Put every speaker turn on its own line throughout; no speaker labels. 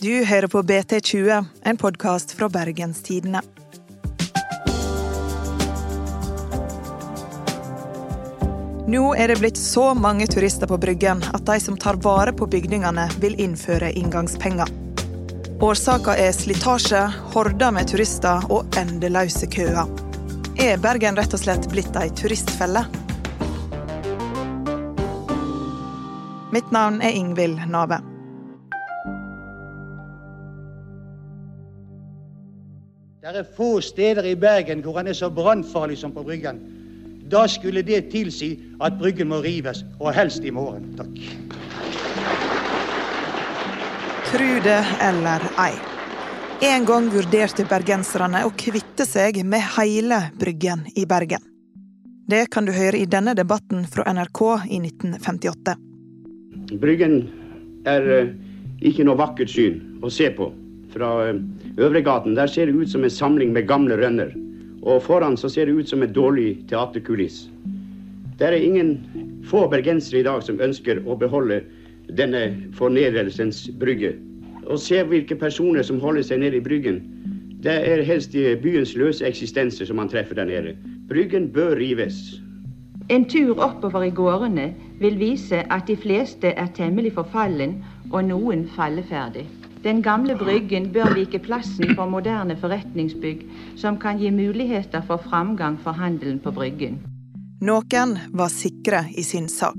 Du hører på BT20, en podkast fra Bergenstidene. Nå er det blitt så mange turister på Bryggen at de som tar vare på bygningene, vil innføre inngangspenger. Årsaka er slitasje, horder med turister og endeløse køer. Er Bergen rett og slett blitt ei turistfelle? Mitt navn er Ingvild Nave.
Det er få steder i Bergen hvor han er så brannfarlig som på Bryggen. Da skulle det tilsi at Bryggen må rives, og helst i morgen. Takk.
Tru det eller ei. En gang vurderte bergenserne å kvitte seg med hele Bryggen i Bergen. Det kan du høre i denne debatten fra NRK i 1958.
Bryggen er eh, ikke noe vakkert syn å se på. Fra eh, Øvregaten der ser det ut som en samling med gamle rønner. Og foran så ser det ut som et dårlig teaterkuliss. Det er ingen få bergensere i dag som ønsker å beholde denne fornedrelsens brygge. Og se hvilke personer som holder seg nede i Bryggen. Det er helst i byens løse eksistenser som man treffer der nede. Bryggen bør rives.
En tur oppover i gårdene vil vise at de fleste er temmelig forfallen og noen falleferdig. Den gamle Bryggen bør vike plassen for moderne forretningsbygg som kan gi muligheter for framgang for handelen på Bryggen.
Noen var sikre i sin sak.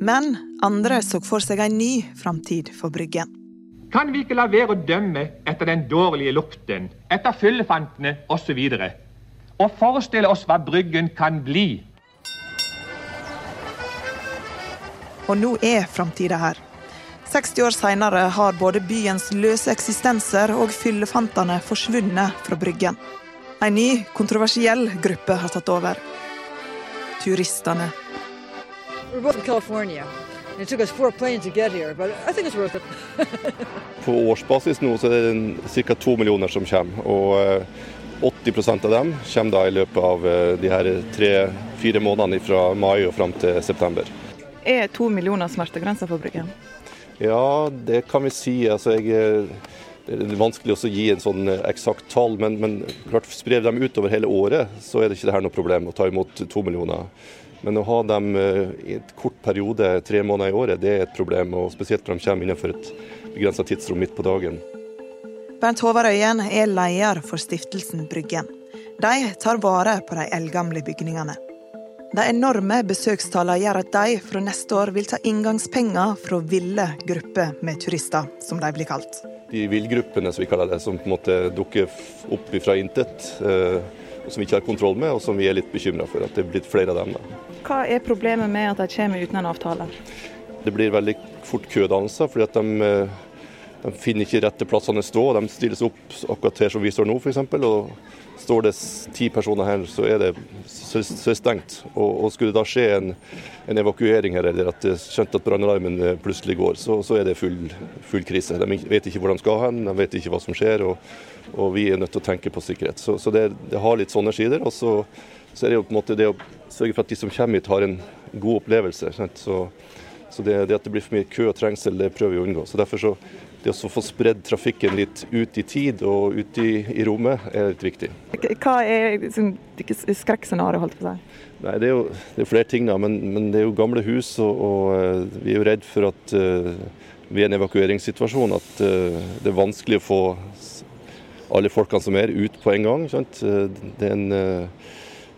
Men andre så for seg en ny framtid for Bryggen.
Kan vi ikke la være å dømme etter den dårlige lukten, etter fyllefantene osv., og forestille oss hva Bryggen kan bli?
Og nå er framtida her. 60 år seinere har både byens løse eksistenser og fyllefantene forsvunnet fra Bryggen. En ny, kontroversiell gruppe har tatt over. Turistene.
We're both from California. And it took us four planes to get here, but I think it's worth it.
På årsbasis nå så er det ca. to millioner som kommer. Og eh, 80% av dem kommer da i løpet av eh, de her tre-fire månedene fra mai og fram til september.
Er to millioner smertegrensa for Bryggen?
Ja, det kan vi si. Altså, jeg, eh, det er vanskelig å gi en sånn eksakt tall, men, men klart sprer dem utover hele året, så er det ikke det her noe problem å ta imot to millioner. Men å ha dem i et kort periode, tre måneder i året, det er et problem. og Spesielt når de kommer innenfor et begrensa tidsrom midt på dagen.
Bernt Håvard Øyen er leder for stiftelsen Bryggen. De tar vare på de eldgamle bygningene. De enorme besøkstallene gjør at de fra neste år vil ta inngangspenger fra ville grupper med turister, som de blir kalt.
De villgruppene som vi kaller det, som på en måte dukker opp fra intet, eh, som vi ikke har kontroll med, og som vi er litt bekymra for. At det er blitt flere av dem. Da.
Hva er problemet med at de kommer uten en avtale?
Det blir veldig fort kødannelser, fordi at de, de, finner ikke rette plassene å stå. De stilles opp akkurat her som vi står nå, f.eks. Og står det ti personer her, så er det, så, så stengt. Og, og, skulle det da skje en, en evakuering her, eller at det skjønt at brannalarmen plutselig går, så, så er det full, full, krise. De vet ikke hvor de skal hen, de vet ikke hva som skjer. og, og vi er nødt til å tenke på sikkerhet. Så, så det, det, har litt sånne sider. Og så, så, er det jo på en måte det å sørge for at de som kommer hit, har en god opplevelse. Så det, det, at det blir for mye kø og trengsel, det prøver vi å unngå. Så derfor så det å få spredd trafikken litt ut i tid og ut i, i rommet, er litt viktig.
Hva er liksom, skrekkscenarioet, holdt på å si?
Nei, Det er jo det er flere ting, da. Men, men, det er jo gamle hus, og, og vi er jo redd for at uh, er i en evakueringssituasjon, at uh, det er vanskelig å få alle folkene som er, ut på en gang. Sant? Det, en,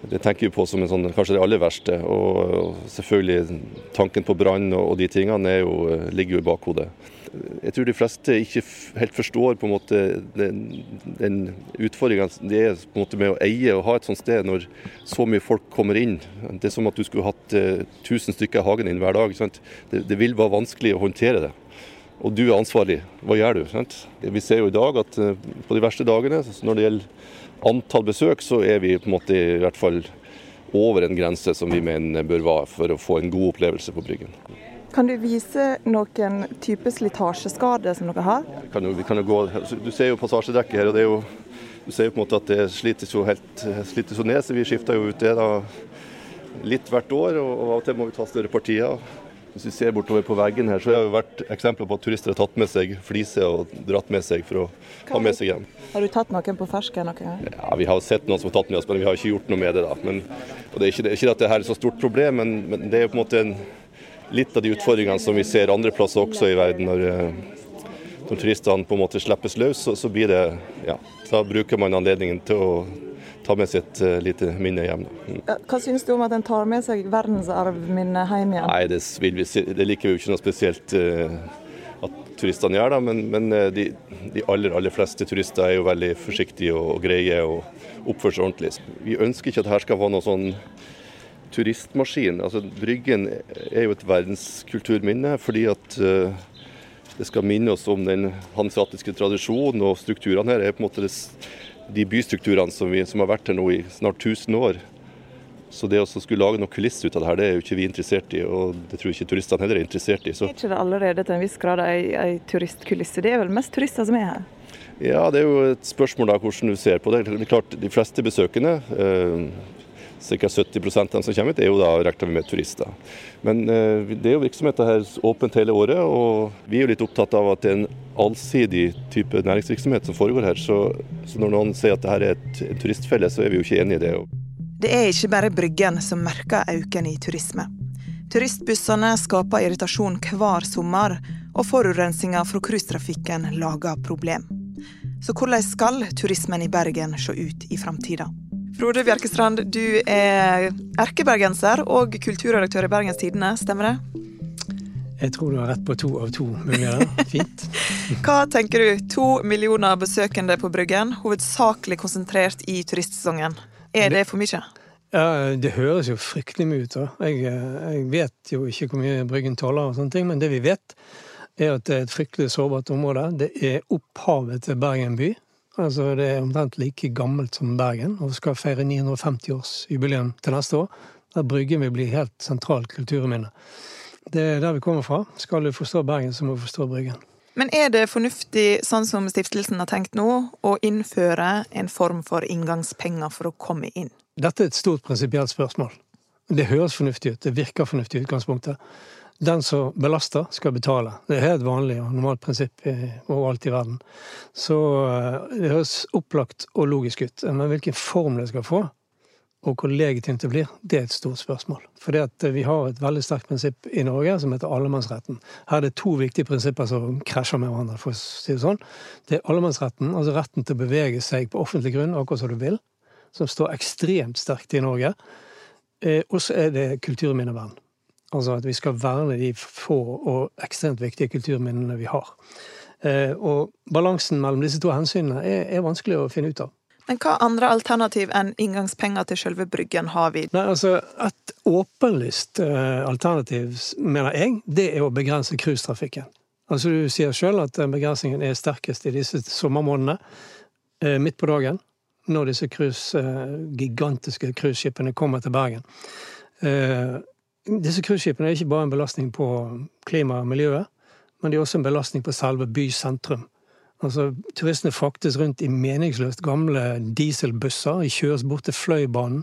det tenker vi på som en sånn, kanskje det aller verste. Og selvfølgelig tanken på brann og de tingene jo, ligger jo i bakhodet. Jeg tror de fleste ikke helt forstår på en måte den, den utfordringa det er på en måte med å eie og ha et sånt sted når så mye folk kommer inn. Det er som at du skulle hatt 1000 stykker i hagen din hver dag. Det, det vil være vanskelig å håndtere det og du er ansvarlig, hva gjør du? Sant? Vi ser jo i dag at uh, på de verste dagene, når det gjelder antall besøk, så er vi på en måte i hvert fall over en grense som vi mener bør være for å få en god opplevelse på Bryggen.
Kan du vise noen type slitasjeskade som dere har?
Kan jo, kan gå, du ser jo passasjedekket her, og det er jo, du ser jo på en måte at det slites jo helt slites jo ned. så Vi skifter jo ut det da litt hvert år, og av og til må vi ta større partier. Hvis vi ser bortover på veggen her, så har det vært eksempler på at turister har tatt med seg fliser og dratt med seg for å ha med seg hjem.
Har du tatt noen på fersken noen gang?
Ja, Vi har sett noen som har tatt med oss, men vi har ikke gjort noe med det. da. Men, og Det er ikke, det er ikke at det her er så stort problem, men, men det er jo på en måte en, litt av de utfordringene som vi ser andre plasser også i verden. Når, eh, når turistene på en måte slippes løs, så, så blir det ja, Da bruker man anledningen til å ta med seg et uh, lite minne hjem. Mm.
Hva syns du om at en tar med seg verdensarvminnet hjem igjen?
Nei, det, si- det liker vi jo ikke noe spesielt uh, at turistene gjør, da, men, men uh, de, de aller aller fleste turister er jo veldig forsiktige og, og greie og oppfører seg ordentlig. Vi ønsker ikke at dette skal være noe sånn turistmaskin. Altså, Bryggen er jo et verdenskulturminne fordi at uh, det skal minne oss om den hanseatiske tradisjonen og strukturene her. er på en måte de bystrukturene som, vi, som har vært her nå i snart 1000 år. Så det å skulle lage noen kulisser ut av det her, det er jo ikke vi interessert i, og det tror jeg ikke turistene heller er interessert i. Så
Er ikke det allerede til en viss grad ei, ei turistkulisse? Det er vel mest turister som er her?
ja, det er jo et spørsmål da hvordan du ser på det. Det er klart, De fleste besøkende, eh, ca. 70 av dem som kommer hit, er jo da regna med turister. Men eh, det er jo virksomheter her åpent hele året, og vi er jo litt opptatt av at det er en allsidig type næringsvirksomhet som foregår her. Så, så når noen sier at det her er et, en turistfelle, så er vi jo ikke enig i det.
Det er ikke bare Bryggen som merker økningen i turisme. Turistbussene skaper irritasjon hver sommer, og forurensninga fra cruisetrafikken lager problem. Så hvordan skal turismen i Bergen se ut i framtida? Frode Bjerkestrand, du er erkebergenser og kulturredaktør i Bergens Tidende, stemmer det?
Jeg tror du har rett på to av to muligheter. Fint.
Hva tenker du? To millioner besøkende på Bryggen, hovedsakelig konsentrert i turistsesongen. Er det for mye?
Ja, Det høres jo fryktelig mye ut. da. Jeg, jeg vet jo ikke hvor mye Bryggen tåler, og sånne ting, men det vi vet, er at det er et fryktelig sårbart område. Det er opphavet til Bergen by. Altså Det er omtrent like gammelt som Bergen, og skal feire 950-årsjubileum til neste år. Der Bryggen vil bli helt sentralt kulturminne. Det er der vi kommer fra. Skal du forstå Bergen, så må du forstå Bryggen.
Men er det fornuftig, sånn som stiftelsen har tenkt nå, å innføre en form for inngangspenger for å komme inn?
Dette er et stort prinsipielt spørsmål. Det høres fornuftig ut, det virker fornuftig i utgangspunktet. Den som belaster, skal betale. Det er et vanlig og normalt prinsipp overalt i verden. Så eh, det høres opplagt og logisk ut. Men hvilken form det skal få, og hvor legitimt det blir, det er et stort spørsmål. For vi har et veldig sterkt prinsipp i Norge som heter allemannsretten. Her er det to viktige prinsipper som krasjer med hverandre, for å si det sånn. Det er allemannsretten, altså retten til å bevege seg på offentlig grunn akkurat som du vil, som står ekstremt sterkt i Norge. Eh, og så er det kulturminnevern. Altså at vi skal verne de få og ekstremt viktige kulturminnene vi har. Eh, og balansen mellom disse to hensynene er, er vanskelig å finne ut av.
Men hva andre alternativ enn inngangspenger til selve Bryggen har vi?
Nei, altså Et åpenlyst eh, alternativ, mener jeg, det er å begrense cruisetrafikken. Altså Du sier sjøl at begrensningen er sterkest i disse sommermånedene. Eh, midt på dagen, når disse cruise, gigantiske cruiseskipene kommer til Bergen. Disse cruiseskipene er ikke bare en belastning på klimaet og miljøet, men de er også en belastning på selve bysentrum. Altså, Turistene fraktes rundt i meningsløst gamle dieselbusser. De kjøres bort til Fløibanen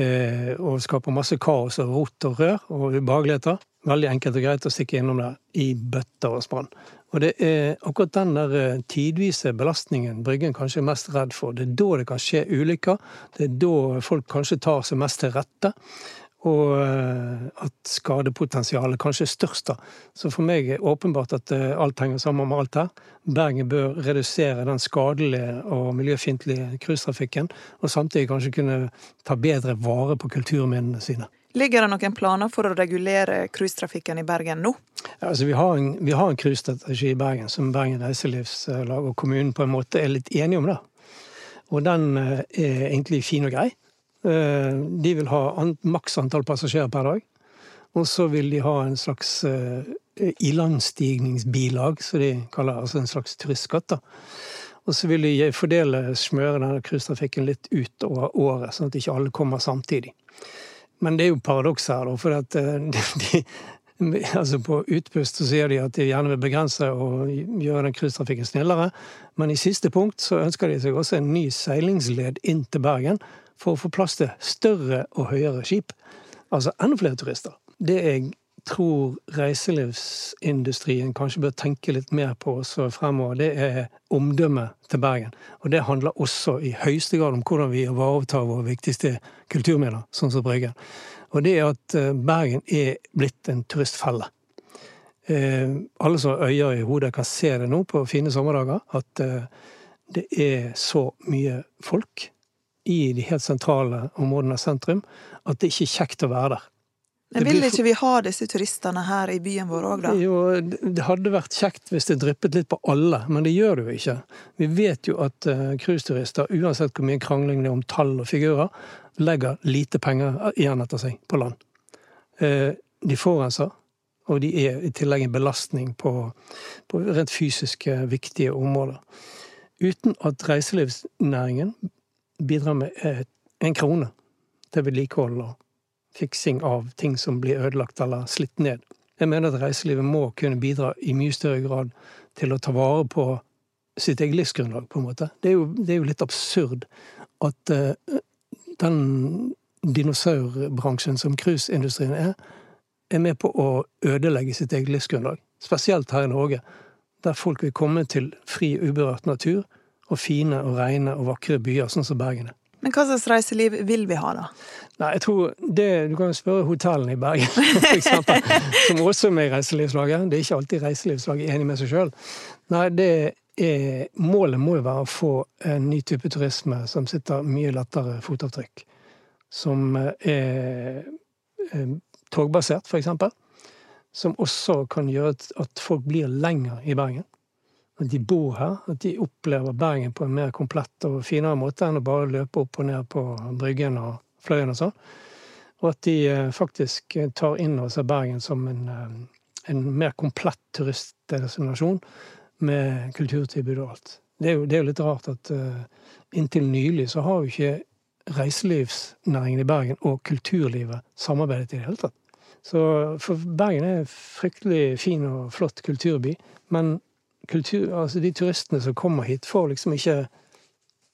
eh, og skaper masse kaos og rot og rør og ubehageligheter. Veldig enkelt og greit å stikke innom der i bøtter og spann. Og det er akkurat den der eh, tidvise belastningen Bryggen kanskje er mest redd for. Det er da det kan skje ulykker. Det er da folk kanskje tar seg mest til rette. Og eh, at skadepotensialet kanskje er størst. da. Så for meg er det åpenbart at eh, alt henger sammen med alt her. Bergen bør redusere den skadelige og miljøfiendtlige cruisetrafikken, og samtidig kanskje kunne ta bedre vare på kulturminnene sine.
Ligger det noen planer for å regulere cruisetrafikken i Bergen nå?
Ja, altså, vi har en, vi cruisestrategi i Bergen som Bergen Reiselivslag og kommunen på en måte er litt enige om. da. Og den eh, er egentlig fin og grei. Eh, De vil ha maks antall passasjerer per dag. Og så vil de ha en slags eh, ilandstigningsbilag, som de kaller altså en slags turistskatt. Og så vil de fordele smøre denne cruisetrafikken litt ut over året, sånn at ikke alle kommer samtidig. Men det er jo paradoks her, da, for at eh, de, altså på utpust sier de at de gjerne vil begrense og gjøre den cruisetrafikken snillere. Men i siste punkt så ønsker de seg også en ny seilingsled inn til Bergen for å få plass til større og høyere skip. Altså enda flere turister. Det jeg tror reiselivsindustrien kanskje bør tenke litt mer på også fremover, det er omdømmet til Bergen. Og det handler også i høyeste grad om hvordan vi ivaretar våre viktigste kulturminner, sånn som Bryggen. Og det er at eh, Bergen er blitt en turistfelle. Eh, alle som har øyer i hodet, kan se det nå på fine sommerdager, at eh, det er så mye folk i de helt sentrale områdene av sentrum at det ikke er kjekt å være der.
Men vil ikke vi ha disse turistene her i byen vår òg, da?
Jo, det hadde vært kjekt hvis det dryppet litt på alle, men det gjør det jo ikke. Vi vet jo at uh, cruiseturister, uansett hvor mye krangling det er om tall og figurer, legger lite penger igjen etter seg på land. Uh, de forurenser, og de er i tillegg en belastning på, på rent fysiske viktige områder. Uten at reiselivsnæringen bidrar med en krone til vedlikehold og fiksing av ting som blir ødelagt eller slitt ned. Jeg mener at reiselivet må kunne bidra i mye større grad til å ta vare på sitt eget livsgrunnlag, på en måte. Det er jo, det er jo litt absurd at uh, den dinosaurbransjen som cruiseindustrien er, er med på å ødelegge sitt eget livsgrunnlag. Spesielt her i Norge, der folk vil komme til fri, uberørt natur og fine og rene og vakre byer, sånn som Bergen er.
Men hva slags reiseliv vil vi ha, da?
Nei, jeg tror det, Du kan jo spørre hotellene i Bergen, for eksempel, som også er med i Reiselivslaget. Det er ikke alltid Reiselivslaget er enig med seg sjøl. Nei, det er, målet må jo være å få en ny type turisme som sitter mye lettere fotavtrykk. Som er, er togbasert, for eksempel. Som også kan gjøre at folk blir lenger i Bergen at de bor her, at de opplever Bergen på en mer komplett og finere måte enn å bare løpe opp og ned på Bryggen og Fløyen og sånn. Og at de eh, faktisk tar inn over seg Bergen som en, eh, en mer komplett turistdestinasjon med kulturtilbud og alt. Det er, jo, det er jo, litt rart at uh, inntil nylig så har jo ikke reiselivsnæringen i Bergen og kulturlivet samarbeidet i det hele tatt. Så for Bergen er en fryktelig fin og flott kulturby, men kultur, altså de turistene som kommer hit, får liksom ikke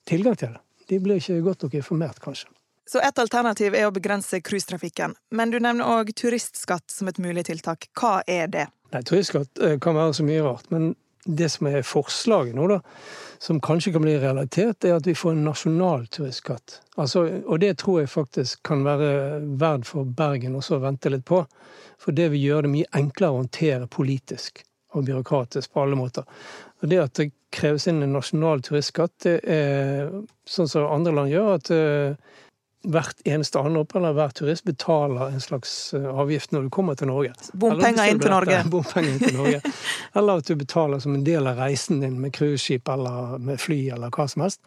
tilgang til det. De blir ikke godt nok informert, kanskje.
Så et alternativ er å begrense cruisetrafikken. Men du nevner òg turistskatt som et mulig tiltak. Hva er det?
Nei, Turistskatt eh, kan være så mye rart. Men det som er forslaget nå, da, som kanskje kan bli realitet, er at vi får en nasjonal turistskatt. Altså, og det tror jeg faktisk kan være verd for Bergen også å vente litt på. For det vil gjøre det mye enklere å håndtere politisk og byråkratisk på alle måter. Og Det at det kreves inn en nasjonal turistskatt, det er sånn som andre land gjør, at uh, hvert eneste anrop eller hver turist betaler en slags uh, avgift når du kommer til Norge.
Bompenger inn til Norge.
Bompenger inn til Norge. eller at du betaler som en del av reisen din med cruiseskip eller med fly eller hva som helst.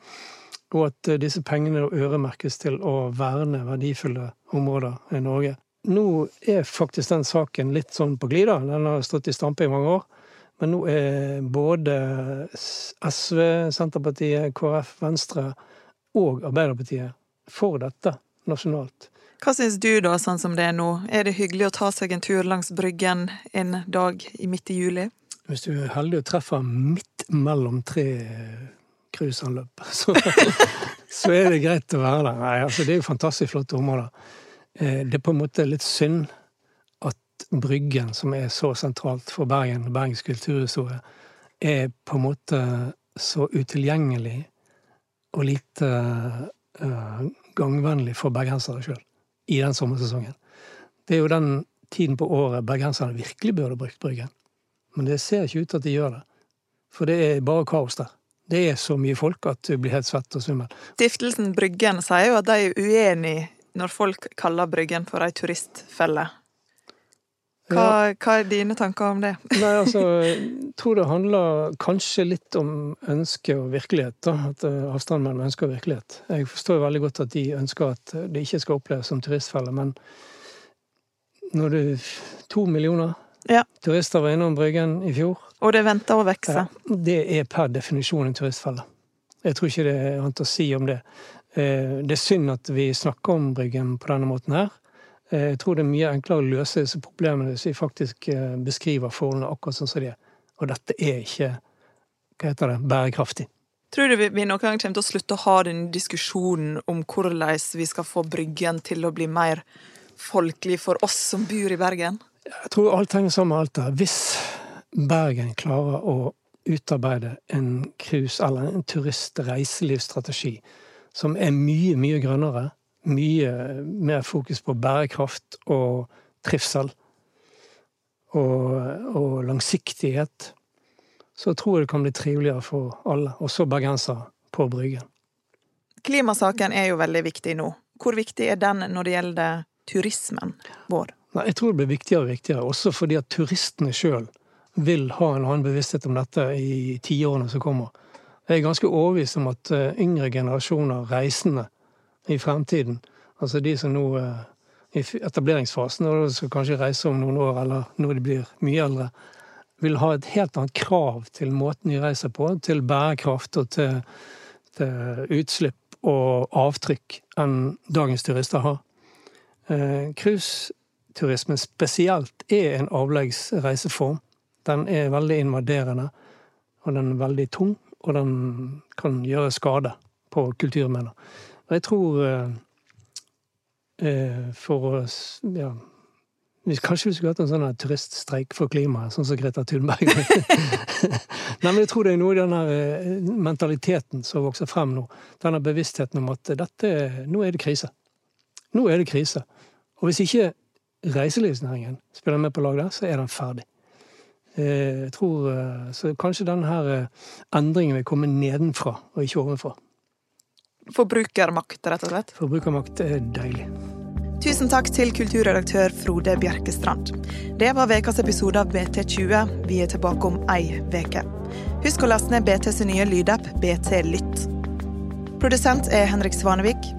Og at uh, disse pengene øremerkes til å verne verdifulle områder i Norge. Nå er faktisk den saken litt sånn på glida. Den har stått i stampe i mange år. Men nå er både SV, Senterpartiet, KrF, Venstre og Arbeiderpartiet for dette nasjonalt.
Hva syns du da, sånn som det er nå? Er det hyggelig å ta seg en tur langs Bryggen en dag i midt i juli?
Hvis du er heldig og treffer midt mellom tre cruiseanløp, så, så er det greit å være der. Nei, altså, det er jo fantastisk flotte områder. Eh, det er på en måte litt synd at Bryggen, som er så sentralt for Bergen og Bergens kulturhistorie, er på en måte så utilgjengelig og lite uh, gangvennlig for bergensere sjøl i den sommersesongen. Det er jo den tiden på året bergenserne virkelig burde brukt Bryggen. Men det ser ikke ut til at de gjør det. For det er bare kaos der. Det er så mye folk at du blir helt svett og svimmel.
Stiftelsen Bryggen sier jo at de er uenig når folk kaller Bryggen for ei turistfelle. Hva, hva, er dine tanker om det?
Nei, altså, Jeg tror det handler kanskje litt om ønske og virkelighet. da, at eh, Avstanden mellom ønske og virkelighet. Jeg forstår veldig godt at de ønsker at det ikke skal oppleves som turistfelle, men når det er to millioner ja. turister var innom Bryggen i fjor
Og det venter å vokse?
Ja, det er per definisjon en turistfelle. Jeg tror ikke det er annet å si om det. Eh, det er synd at vi snakker om Bryggen på denne måten her. Eh, jeg tror det er mye enklere å løse disse problemene hvis vi faktisk eh, beskriver forholdene akkurat sånn som de er. Og dette er ikke hva heter det, bærekraftig.
Tror du vi noen gang kommer til å slutte å ha den diskusjonen om hvordan vi skal få Bryggen til å bli mer folkelig for oss som bor i Bergen?
Jeg tror alt henger sammen med alt der. Hvis Bergen klarer å utarbeide en cruise- eller en turist-reiselivsstrategi som er mye, mye grønnere, mye mer fokus på bærekraft og trivsel og, og langsiktighet, så tror jeg det kan bli triveligere for alle, også bergensere, på Bryggen.
Klimasaken er jo veldig viktig nå. Hvor viktig er den når det gjelder turismen vår?
Nei, jeg tror det blir viktigere og viktigere, også fordi at turistene sjøl vil ha en annen bevissthet om dette i tiårene som kommer. Jeg er ganske overbevist om at eh, yngre generasjoner reisende i fremtiden, altså de som nå er i etableringsfasen, og skal kanskje reise om noen år, eller når de blir mye eldre, vil ha et helt annet krav til måten de reiser på, til bærekraft og til, til utslipp og avtrykk enn dagens turister har. Eh, cruiseturismen spesielt er en avleggsreiseform. Den er veldig invaderende, og den er veldig tung, og den kan gjøre skade på kulturminner. Og jeg tror eh, eh for å ja, Kanskje vi skulle hatt en sånn turiststreik for klimaet, sånn som Greta Thunberg. Nei, men jeg tror det er noe i den eh, mentaliteten som vokser frem nå. Denne bevisstheten om at dette, nå er det krise. Nå er det krise. Og hvis ikke reiselivsnæringen spiller med på lag der, så er den ferdig. Eh, jeg tror, eh, så Kanskje denne endringen vil komme nedenfra, og ikke ovenfra.
Forbrukermakt, rett og slett?
Forbrukermakt er deilig.
Tusen takk til kulturredaktør Frode Bjerkestrand. Det var ukas episode av BT20. Vi er tilbake om ei uke. Husk å laste ned BTs nye lydapp BT Lytt. Produsent er Henrik Svanevik.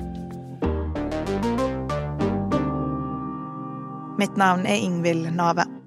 Mitt navn er Ingvild Nave.